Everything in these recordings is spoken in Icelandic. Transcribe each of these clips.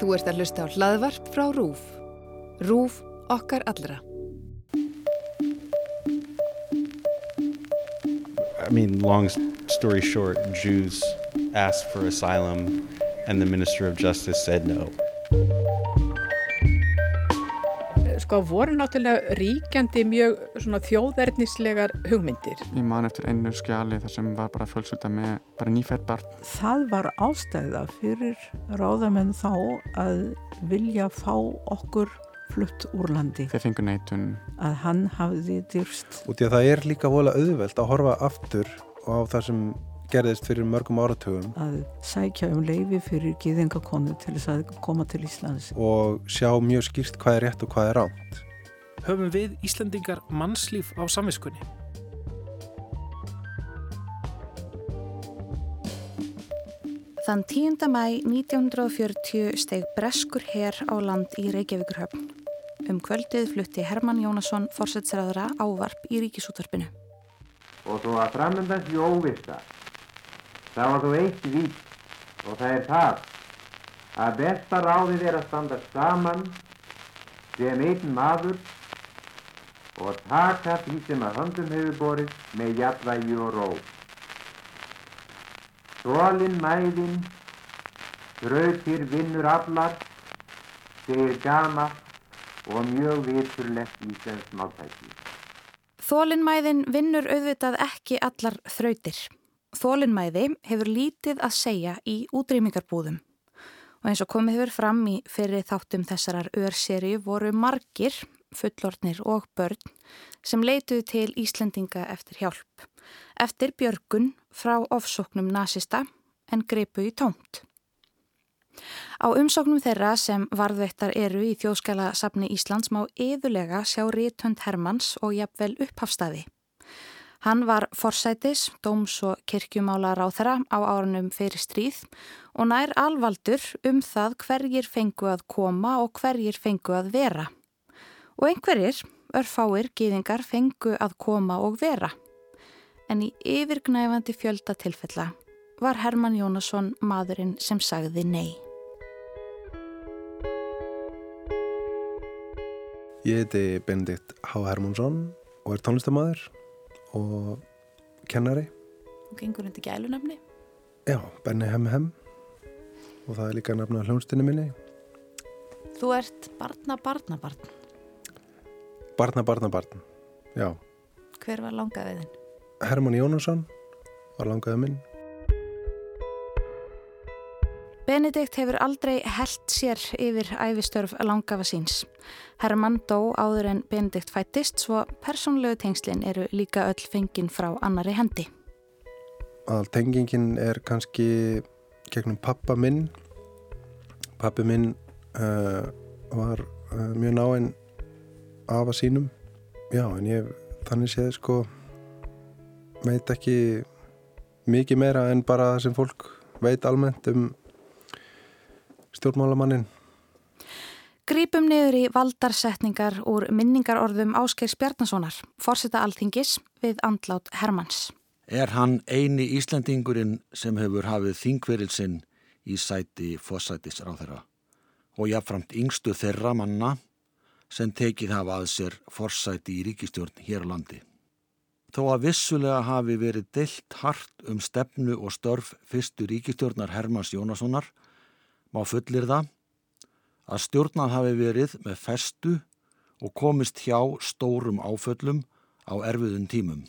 Þú ert að hlusta á hlaðvarp frá RÚF. RÚF okkar allra. I mean, long story short, Jews asked for asylum and the Minister of Justice said no. Sko voru náttúrulega ríkjandi mjög svona þjóðverðnislegar hugmyndir. Ég man eftir einu skjali þar sem var bara fjölsölda með bara nýfætt barn. Það var ástæða fyrir ráðamenn þá að vilja fá okkur flutt úr landi. Þeir fengur neitun. Að hann hafði dyrst. Og því að það er líka vola auðvelt að horfa aftur á það sem gerðist fyrir mörgum áratugum. Að sækja um leifi fyrir gýðingakonu til þess að koma til Íslands. Og sjá mjög skýrt hvað er rétt og hvað er ránt. Höfum við Íslandingar mannslíf á samviskunni? Þann 10. mæ 1940 steg Breskur herr á land í Reykjavíkurhöfn. Um kvöldið flutti Herman Jónasson fórsetsræðara ávarp í ríkisútvarpinu. Og svo að framöndan því óvista, það var þú eitt vít og það er það að besta ráðið er að standa saman sem einn maður og taka því sem að höndum hefur borið með jafnvægi og ró. Þólinn mæðin, þrautir vinnur allar, segir gama og mjög viturlegt íslensk máltæki. Þólinnmæðin vinnur auðvitað ekki allar þrautir. Þólinnmæði hefur lítið að segja í útrýmingarbúðum. Og eins og komið hefur fram í fyrir þáttum þessarar örseri voru margir, fullornir og börn, sem leituðu til Íslendinga eftir hjálp. Eftir björgun frá ofsóknum nazista en greipu í tómt. Á umsóknum þeirra sem varðveittar eru í þjóðskæla safni Íslands má yðulega sjá Ríthund Hermanns og jafnvel upphafstaði. Hann var forsætis, dóms og kirkjumálar á þeirra á árunum fyrir stríð og nær alvaldur um það hverjir fengu að koma og hverjir fengu að vera. Og einhverjir, örfáir, gýðingar fengu að koma og vera. En í yfirgnæfandi fjölda tilfella var Herman Jónasson maðurinn sem sagði nei. Ég heiti Benedikt H. Hermansson og er tónlistamæður og kennari. Og gengur hundi gælunafni? Já, Benny Hem Hem og það er líka nafna hljónstinni minni. Þú ert barna barna barn. Barna barna barn, já. Hver var langaðiðin? Herman Jónasson var langaðið minn. Benedikt hefur aldrei held sér yfir æfistörf langafa síns. Herman dó áður en Benedikt fættist svo persónlegu tengslinn eru líka öll fenginn frá annari hendi. All tengingin er kannski gegnum pappa minn. Pappi minn uh, var uh, mjög náinn afa sínum. Já, en ég þannig séð sko veit ekki mikið meira en bara sem fólk veit almennt um stjórnmálamannin. Grípum niður í valdarsetningar úr minningarorðum Áskeirs Bjarnasonar, forseta alþingis við andlát Hermanns. Er hann eini Íslandingurinn sem hefur hafið þingverilsinn í sæti fósætisráþera og jáfnframt yngstu þeirra manna sem tekið hafa að sér forsæti í ríkistjórn hér á landi. Þó að vissulega hafi verið deilt hart um stefnu og störf fyrstu ríkistjórnar Hermanns Jónassonar má fullir það að stjórnað hafi verið með festu og komist hjá stórum áföllum á erfiðun tímum.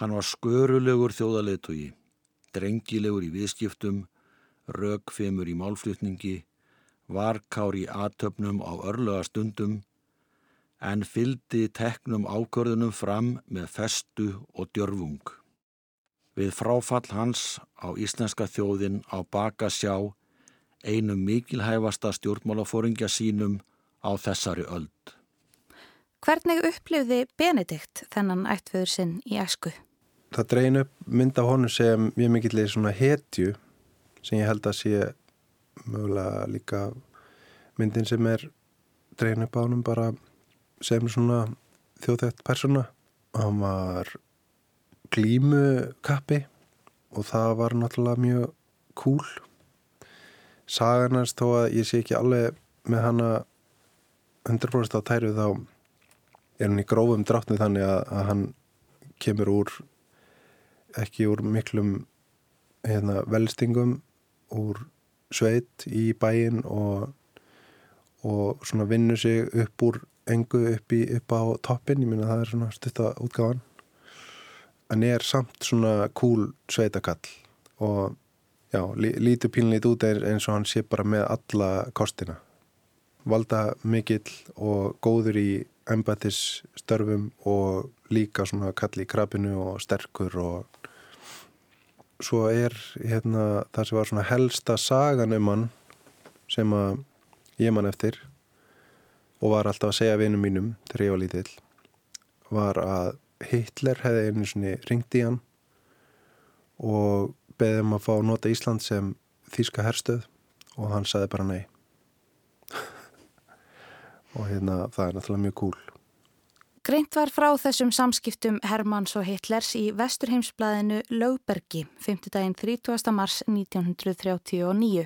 Hann var skörulegur þjóðaleitugi, drengilegur í viðskiptum, rögfemur í málflutningi, varkár í aðtöfnum á örlega stundum, en fyldi teknum ákörðunum fram með festu og djörfung. Við fráfall hans á íslenska þjóðin á baka sjá einum mikilhæfasta stjórnmálafóringja sínum á þessari öld. Hvernig upplifði Benedikt þennan ættföður sinn í æsku? Það dreyin upp mynd af honum sem mjög mikillir svona hetju sem ég held að sé mögulega líka myndin sem er dreyin upp á honum bara sem svona þjóðþægt persóna. Hann var glímukappi og það var náttúrulega mjög cool saganars þó að ég sé ekki alveg með hana 100% á tæru þá er hann í grófum dráttni þannig að, að hann kemur úr ekki úr miklum hérna, velstingum úr sveit í bæin og, og svona vinnu sig upp úr engu upp, í, upp á toppin, ég minna það er svona stutta útgáðan en er samt svona cool sveitakall og já, lítur pínlít út eins og hann sé bara með alla kostina. Valda mikill og góður í embatisstörfum og líka svona kall í krabinu og sterkur og svo er hérna það sem var svona helsta sagan um hann sem að ég man eftir og var alltaf að segja vinum mínum þegar ég var lítill var að Hitler hefði einu svoni ringt í hann og beðið um að fá nota Ísland sem þýska herstöð og hann saði bara nei og hérna það er náttúrulega mjög cool Greint var frá þessum samskiptum Hermanns og Hitlers í Vesturheimsblæðinu Lögbergi 5. daginn 30. mars 1939.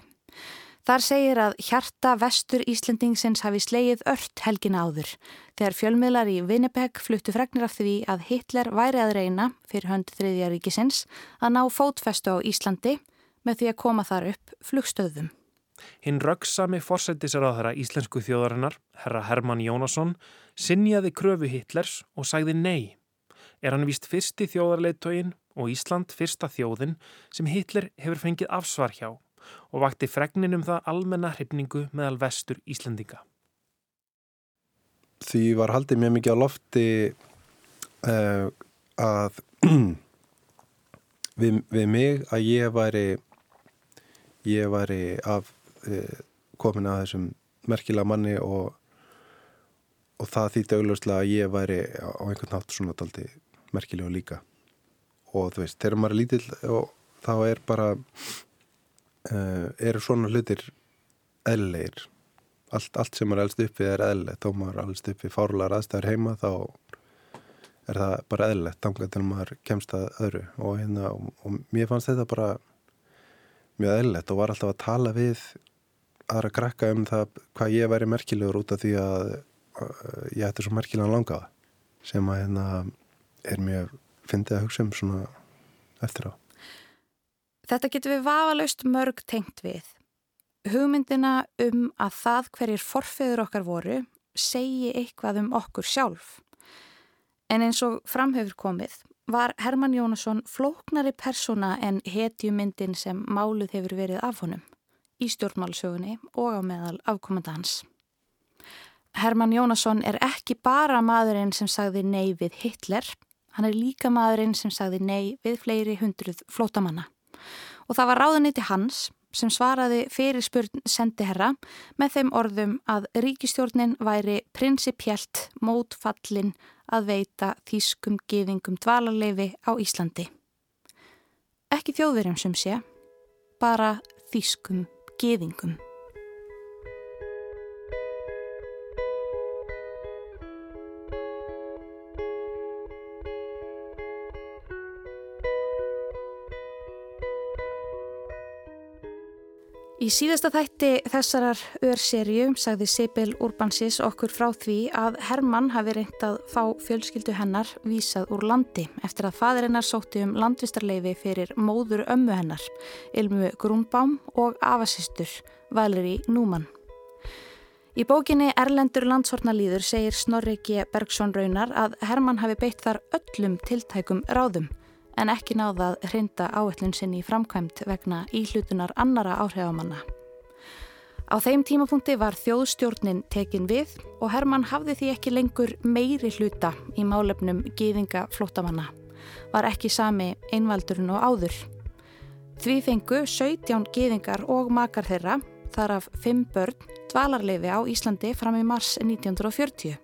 Þar segir að hjarta vestur Íslendingsins hafi slegið ört helgin áður þegar fjölmiðlar í Winnipeg fluttu fregnir af því að Hitler væri að reyna fyrir hönd þriðja ríkisins að ná fótfestu á Íslandi með því að koma þar upp flugstöðum. Hinn röggsami forsættisraðara íslensku þjóðarinnar, herra Herman Jónasson, sinjaði kröfu Hitlers og sagði nei. Er hann vist fyrsti þjóðarleitógin og Ísland fyrsta þjóðin sem Hitler hefur fengið afsvar hjá og vakti fregnin um það almenna hrifningu meðal vestur Íslendinga. Því var haldið mjög mikið á lofti uh, að við, við mig að ég væri ég væri af uh, komin að þessum merkilega manni og og það þýtti augljóslega að ég væri á einhvern nátt svona daldi merkilega líka og þú veist, þegar maður er lítill þá er bara uh, eru svona hlutir eðlilegir? Allt, allt sem maður elst upp við er eðlilegt. Þá maður elst upp við fárlar aðstæður heima þá er það bara eðlilegt tanga til maður kemst að öðru. Og, hérna, og, og mér fannst þetta bara mjög eðlilegt og var alltaf að tala við aðra krakka um það hvað ég væri merkilegur út af því að ég ætti svo merkilega langaða sem að hérna er mjög fyndið að hugsa um svona eftir á. Þetta getur við vafalaust mörg tengt við. Hugmyndina um að það hverjir forfiður okkar voru segi eitthvað um okkur sjálf. En eins og framhefur komið var Herman Jónasson flóknari persóna en hetjumyndin sem máluð hefur verið af honum í stjórnmálsögunni og á meðal afkomandans. Herman Jónasson er ekki bara maðurinn sem sagði nei við Hitler, hann er líka maðurinn sem sagði nei við fleiri hundruð flótamanna. Og það var ráðuniti hans sem svaraði fyrir spurn sendiherra með þeim orðum að ríkistjórnin væri prinsipjælt mótfallin að veita þýskum geðingum dvalarleifi á Íslandi. Ekki þjóðverjum sem sé, bara þýskum geðingum. Í síðasta þætti þessarar örserju sagði Sibyl Urbansis okkur frá því að Hermann hafi reynt að fá fjölskyldu hennar vísað úr landi eftir að fadrinnar sótti um landvistarleifi fyrir móður ömmu hennar, Ilmu Grúnbám og afasistur Valeri Núman. Í bókinni Erlendur landsortnalýður segir Snorri G. Bergson Raunar að Hermann hafi beitt þar öllum tiltækum ráðum en ekki náða að hrinda áætlun sinni framkvæmt vegna íhlutunar annara áhrifamanna. Á þeim tímapunkti var þjóðstjórnin tekin við og Hermann hafði því ekki lengur meiri hluta í málefnum gýðinga flótamanna. Var ekki sami einvaldurinn og áður. Því fengu 17 gýðingar og makar þeirra, þar af 5 börn, dvalarleifi á Íslandi fram í mars 1940.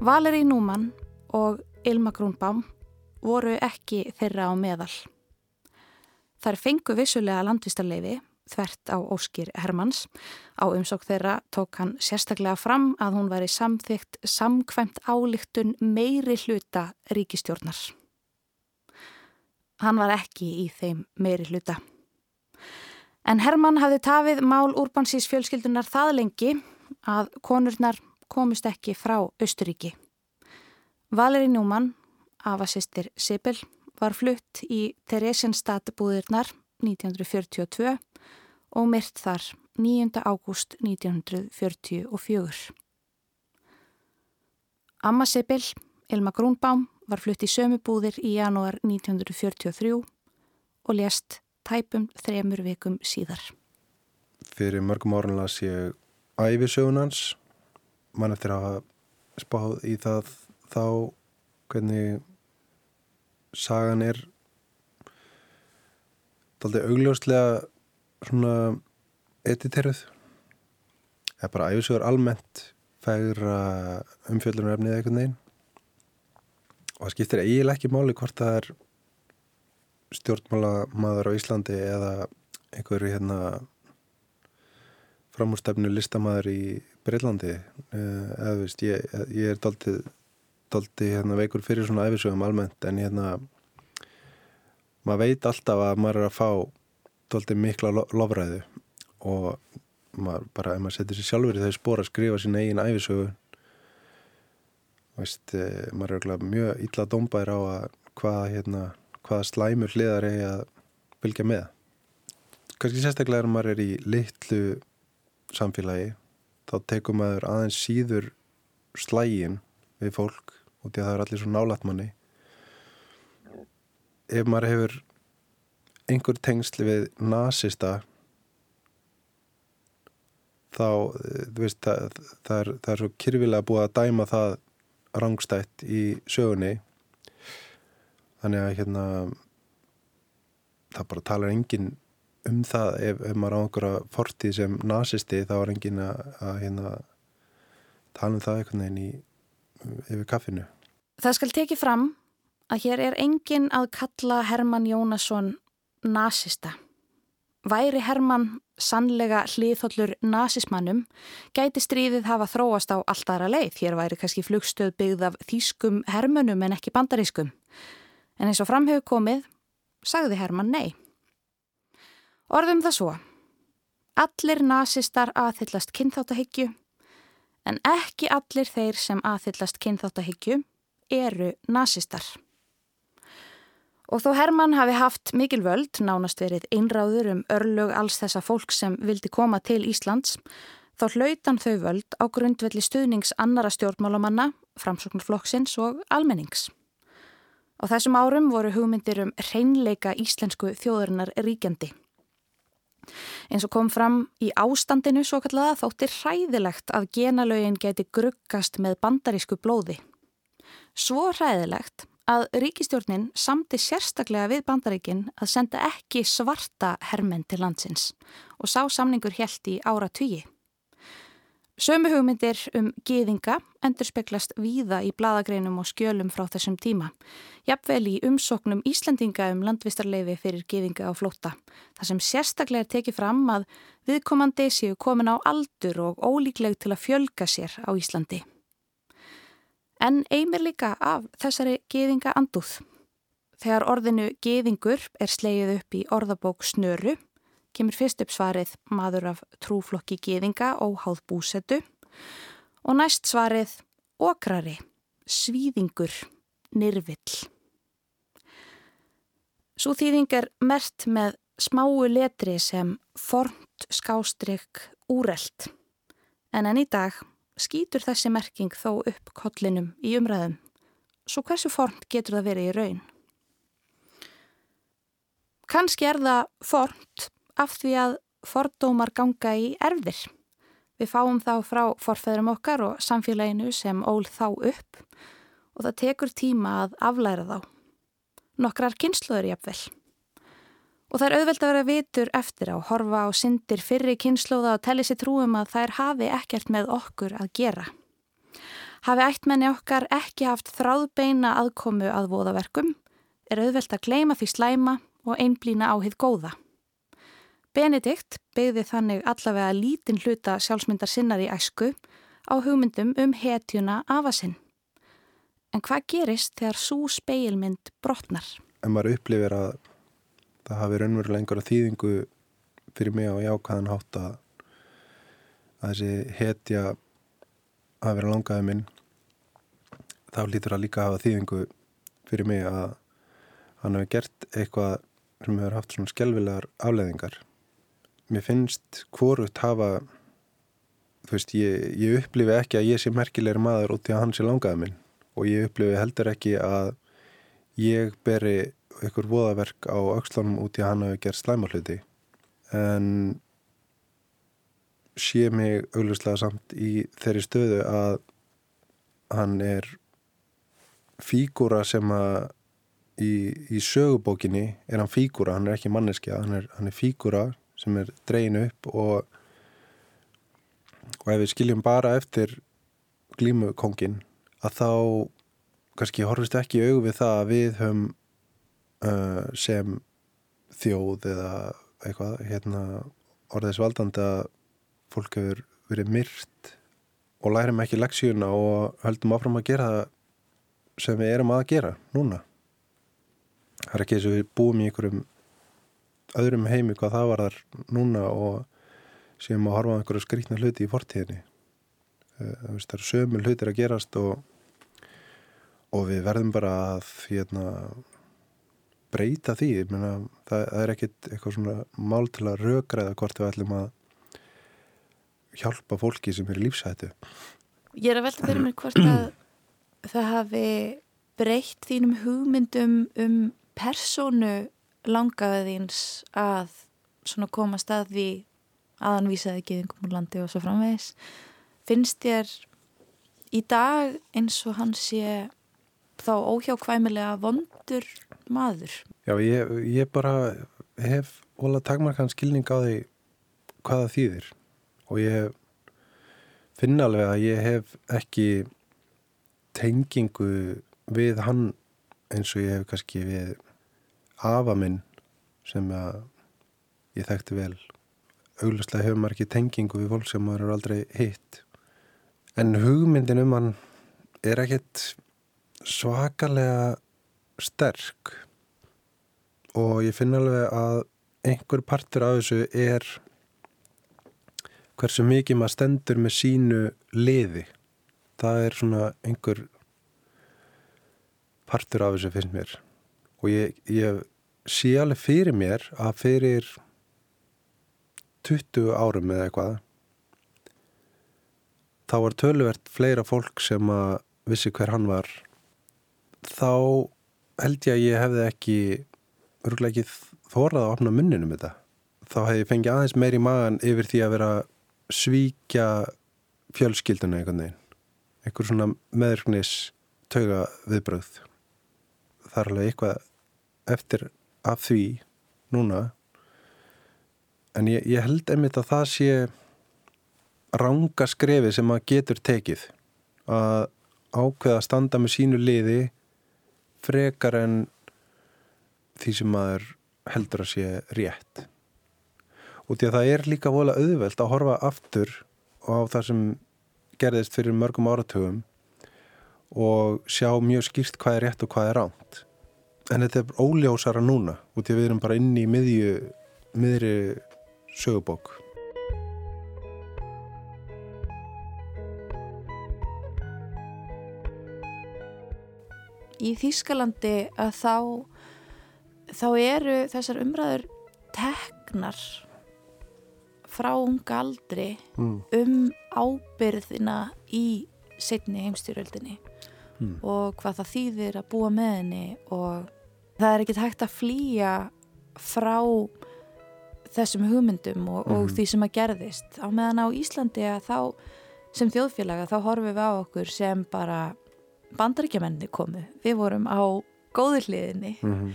Valeri Núman og Ilma Grúnbám voru ekki þeirra á meðal. Þar fengu vissulega landvistarleifi þvert á Óskir Hermanns. Á umsók þeirra tók hann sérstaklega fram að hún væri samþygt samkvæmt álíktun meiri hluta ríkistjórnar. Hann var ekki í þeim meiri hluta. En Hermann hafði tafið mál Urbansís fjölskyldunar það lengi að konurnar komist ekki frá Östuríki. Valeri Njúmann, afasistir Sibyl, var flutt í Theresienstadt búðirnar 1942 og myrt þar 9. ágúst 1944. Amma Sibyl, Elma Grúnbaum, var flutt í sömubúðir í janúar 1943 og lést tæpum þremur vikum síðar. Fyrir mörgum árun las ég æfisögunans, mann eftir að spáð í það þá hvernig sagan er aldrei augljóslega svona editeruð eða bara æfisögur almennt færa umfjöldunarefnið eitthvað neginn. Og það skiptir eiginlega ekki máli hvort það er stjórnmálamaður á Íslandi eða einhverju hérna framúrstefnu listamæður í Breitlandi eða þú veist, ég, ég er daldið daldi hérna, veikur fyrir svona æfisögum almennt en hérna maður veit alltaf að maður er að fá daldið mikla lo lofræðu og maður bara, ef maður setur sér sjálfur í þau spór að skrifa sín eigin æfisögu veist, eh, maður er mjög illa dómbær á að hvaða hérna, hvaða slæmur hliðar er að fylgja með. Kannski sérstaklega er maður er í litlu samfélagi þá tekum maður aðeins síður slægin við fólk og því að það er allir svo nálat manni. Ef maður hefur einhver tengsli við nazista þá veist, það, það, er, það er svo kyrfilega búið að dæma það rangstætt í sögunni. Þannig að hérna það bara talar engin um það. Ef, ef maður á einhverja fortíð sem nazisti þá er engin að, að hérna, tala um það einhvern veginn í, yfir kaffinu. Það skal tekið fram að hér er engin að kalla Herman Jónasson nazista. Væri Herman sannlega hliðhollur nazismannum gæti stríðið hafa þróast á alltara leið. Hér væri kannski flugstöð byggð af þýskum hermönum en ekki bandarískum. En eins og framhefur komið, sagði Herman nei. Orðum það svo. Allir nazistar aðhyllast kynþáttahyggju en ekki allir þeir sem aðhyllast kynþáttahyggju eru nazistar. Og þó Hermann hafi haft mikil völd, nánast verið einráður um örlög alls þessa fólk sem vildi koma til Íslands, þá hlautan þau völd á grundvelli stuðnings annara stjórnmálamanna, framsóknarflokksins og almennings. Á þessum árum voru hugmyndir um hreinleika íslensku þjóðurinnar ríkjandi. Eins og kom fram í ástandinu svo kallaða þóttir hræðilegt að genalögin geti gruggast með bandarísku blóði. Svo hræðilegt að ríkistjórnin samti sérstaklega við bandaríkin að senda ekki svarta hermenn til landsins og sá samningur helt í ára tugi. Sömu hugmyndir um geðinga endur speklast víða í bladagreinum og skjölum frá þessum tíma. Jafnvel í umsóknum Íslandinga um landvistarleifi fyrir geðinga á flóta. Það sem sérstaklega er tekið fram að viðkomandi séu komin á aldur og ólíkleg til að fjölga sér á Íslandi. En eigmir líka af þessari geðinga anduð. Þegar orðinu geðingur er slegið upp í orðabók snöru kemur fyrst upp svarið maður af trúflokki geðinga og háð búsetu og næst svarið okrari, svíðingur, nyrvill. Svo þýðing er mert með smáu letri sem fornt skástrygg úrelt en enn í dag skýtur þessi merking þó upp kollinum í umræðum. Svo hversu fornt getur það verið í raun? Kanski er það fornt af því að fordómar ganga í erfir. Við fáum þá frá forfæðurum okkar og samfélaginu sem ól þá upp og það tekur tíma að aflæra þá. Nokkrar kynsluður jafnvel. Og það er auðvelt að vera vitur eftir á, horfa á syndir fyrri kynsluða og telli sér trúum að þær hafi ekkert með okkur að gera. Hafi ættmenni okkar ekki haft þráðbeina aðkomu að voðaverkum, er auðvelt að gleima því slæma og einblýna á hitt góða. Benedikt beigði þannig allavega lítinn hluta sjálfsmyndar sinnar í æsku á hugmyndum um hetjuna afasinn. En hvað gerist þegar svo speilmynd brotnar? En maður upplifir að það hafi raunverulega einhverja þýðingu fyrir mig á jákaðan hátt að, þessi hetja að vera langaði minn þá lítur að líka hafa þýðingu fyrir mig að hann hefur gert eitthvað sem hefur haft svona skjálfilegar afleðingar. Mér finnst hvorugt hafa, þú veist, ég, ég upplifi ekki að ég sé merkilegri maður út í að hann sé langaði minn. Og ég upplifi heldur ekki að ég beri ykkur voðaverk á aukslánum út í að hann hefur gert slæmarhluti en sé mig auglustlega samt í þeirri stöðu að hann er fígúra sem að í, í sögubókinni er hann fígúra, hann er ekki manneskja hann er, er fígúra sem er dreyin upp og og ef við skiljum bara eftir glímukongin að þá kannski horfist ekki í aug við það að við höfum uh, sem þjóð eða eitthvað hérna orðis valdandi að fólk hefur verið myrt og lærum ekki leksjuna og höldum áfram að gera það sem við erum að gera núna. Það er ekki eins og við búum í einhverjum öðrum heimi hvað það var þar núna og séum að horfa á einhverju skrítna hluti í fortíðinni. Það eru sömul hlutir að gerast og, og við verðum bara að hérna, breyta því. Menna, það, það er ekkit eitthvað svona mál til að rökra eða hvort við ætlum að hjálpa fólki sem er í lífsættu Ég er að velta fyrir mér hvort að það hafi breytt þínum hugmyndum um persónu langaðiðins að svona komast að því aðanvísaði geðingum úr landi og svo framvegis finnst þér í dag eins og hann sé þá óhjákvæmilega vondur maður? Já, ég, ég bara hef volað takmarkan skilning á því hvaða þýðir og ég finna alveg að ég hef ekki tengingu við hann eins og ég hef kannski við afa minn sem ég þekkti vel. Auglustlega hefur maður ekki tengingu við fólk sem maður er aldrei hitt. En hugmyndin um hann er ekkert svakalega sterk. Og ég finna alveg að einhver partur af þessu er hversu mikið maður stendur með sínu liði. Það er svona einhver partur af þessu finnst mér og ég, ég sé alveg fyrir mér að fyrir 20 árum eða eitthvað þá var töluvert fleira fólk sem að vissi hver hann var. Þá held ég að ég hefði ekki örgulega ekki þórað að opna munninum þetta. Þá hefði ég fengið aðeins meir í magan yfir því að vera svíkja fjölskylduna einhvern veginn. Einhver svona meðrugnis tauga viðbröð það er alveg eitthvað eftir af því núna. En ég, ég held einmitt að það sé ranga skrefi sem maður getur tekið að ákveða að standa með sínu liði frekar en því sem maður heldur að sé rétt. Og því að það er líka vola auðvelt að horfa aftur á það sem gerðist fyrir mörgum áratugum og sjá mjög skýrt hvað er rétt og hvað er ránt en þetta er óljósara núna út í að við erum bara inn í miðju miðri sögubók Í Þýskalandi að þá þá eru þessar umræður teknar frá unga aldri mm. um ábyrðina í setni heimstyröldinni mm. og hvað það þýðir að búa með henni og það er ekkert hægt að flýja frá þessum hugmyndum og, mm. og því sem að gerðist á meðan á Íslandi að þá sem þjóðfélaga þá horfum við á okkur sem bara bandaríkjamenni komu við vorum á góður hliðinni -hmm.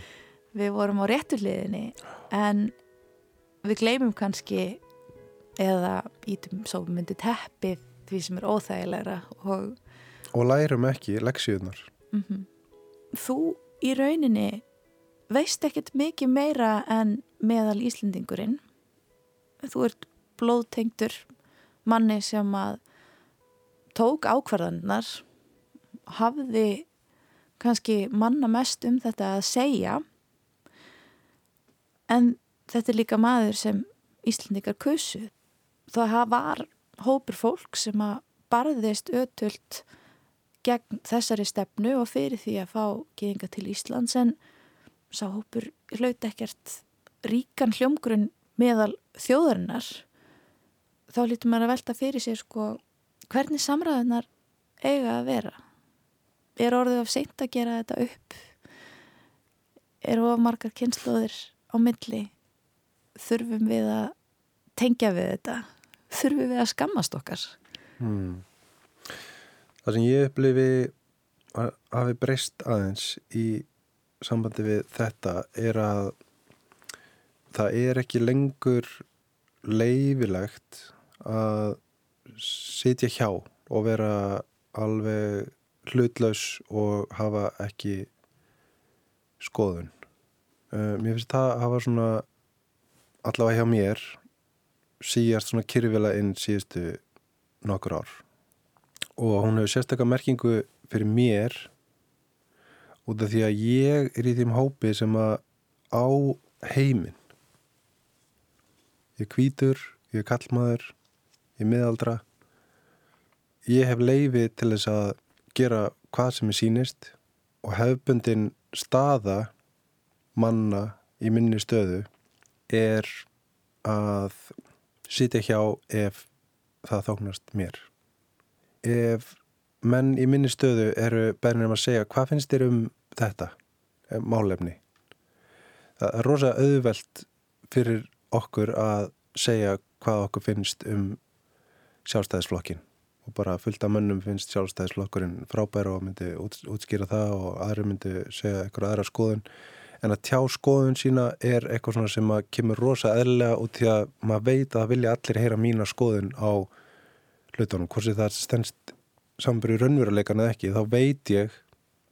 við vorum á réttur hliðinni en við gleymum kannski eða ítum svo myndi teppið því sem er óþægilegra og, og lærum ekki leksíunar mm -hmm. þú í rauninni veist ekkert mikið meira en meðal Íslendingurinn þú ert blóðtengtur manni sem að tók ákvarðanar hafði kannski manna mest um þetta að segja en þetta er líka maður sem Íslandikar kusu. Það var hópur fólk sem að barðist ötult gegn þessari stefnu og fyrir því að fá geðinga til Íslands en sá hópur hlaut ekkert ríkan hljómgrunn meðal þjóðarinnar þá lítur maður að velta fyrir sér sko hvernig samræðunar eiga að vera? Er orðið of seint að gera þetta upp? Eru of margar kynnslóðir á milli? Þurfum við að tengja við þetta? Þurfum við að skammast okkar? Hmm. Það sem ég upplifi hafi breyst aðeins í sambandi við þetta er að það er ekki lengur leifilegt að sitja hjá og vera alveg hlutlaus og hafa ekki skoðun. Uh, mér finnst það að hafa svona allavega hjá mér síjast svona kyrfila inn síðustu nokkur ár og hún hefur sérstaklega merkingu fyrir mér út af því að ég er í þeim hópi sem að á heiminn. Ég er kvítur, ég er kallmaður ég er miðaldra. Ég hef leiði til þess að gera hvað sem er sínist og hefbundin staða manna í minni stöðu er að sitja hjá ef það þóknast mér. Ef menn í minni stöðu eru bernir um að segja hvað finnst þér um þetta eh, málefni? Það er rosa auðvelt fyrir okkur að segja hvað okkur finnst um sjálfstæðisflokkin og bara fullt af mönnum finnst sjálfstæðisflokkurinn frábæra og myndi útskýra það og aðri myndi segja eitthvað aðra skoðun. En að tjá skoðun sína er eitthvað svona sem að kemur rosa eðlega út því að maður veit að vilja allir heyra mína skoðun á hlutunum, hvort það stendst samanbyrju raunveruleikan eða ekki, þá veit ég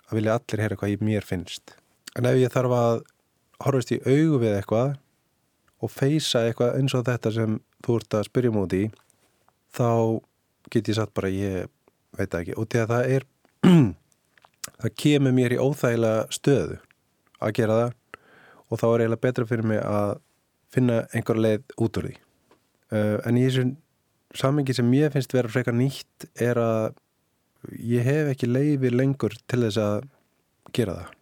að vilja allir heyra hvað ég mér finnst. En ef ég þarf að horfast í augu við eitthvað og feysa eitthvað eins og þetta sem þú ert að spyrja múti í, þá get ég satt bara ég veit ekki. Og því að það er, það kemur mér í óþægilega stöðu að gera það og þá er eiginlega betra fyrir mig að finna einhver leið út úr því. Uh, en í þessum samengi sem ég finnst vera frekar nýtt er að ég hef ekki leiði lengur til þess að gera það.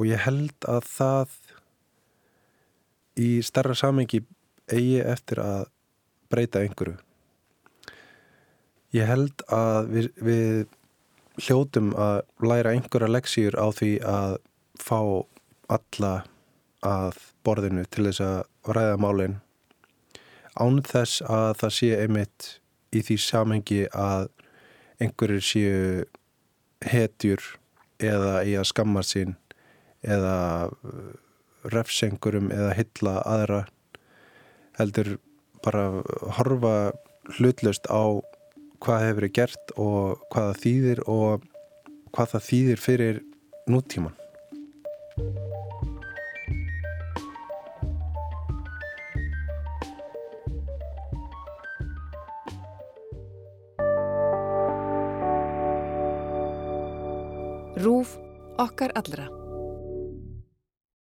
Og ég held að það í starra samengi eigi eftir að breyta einhverju. Ég held að við, við hljótum að læra einhverja leksýr á því að fá alla að borðinu til þess að ræða málinn án þess að það sé einmitt í því samhengi að einhverjir séu hetjur eða í að skamma sín eða uh, refsengurum eða hylla aðra heldur bara horfa hlutlust á hvað hefur verið gert og hvað það þýðir og hvað það þýðir fyrir nútíman Rúf okkar allra.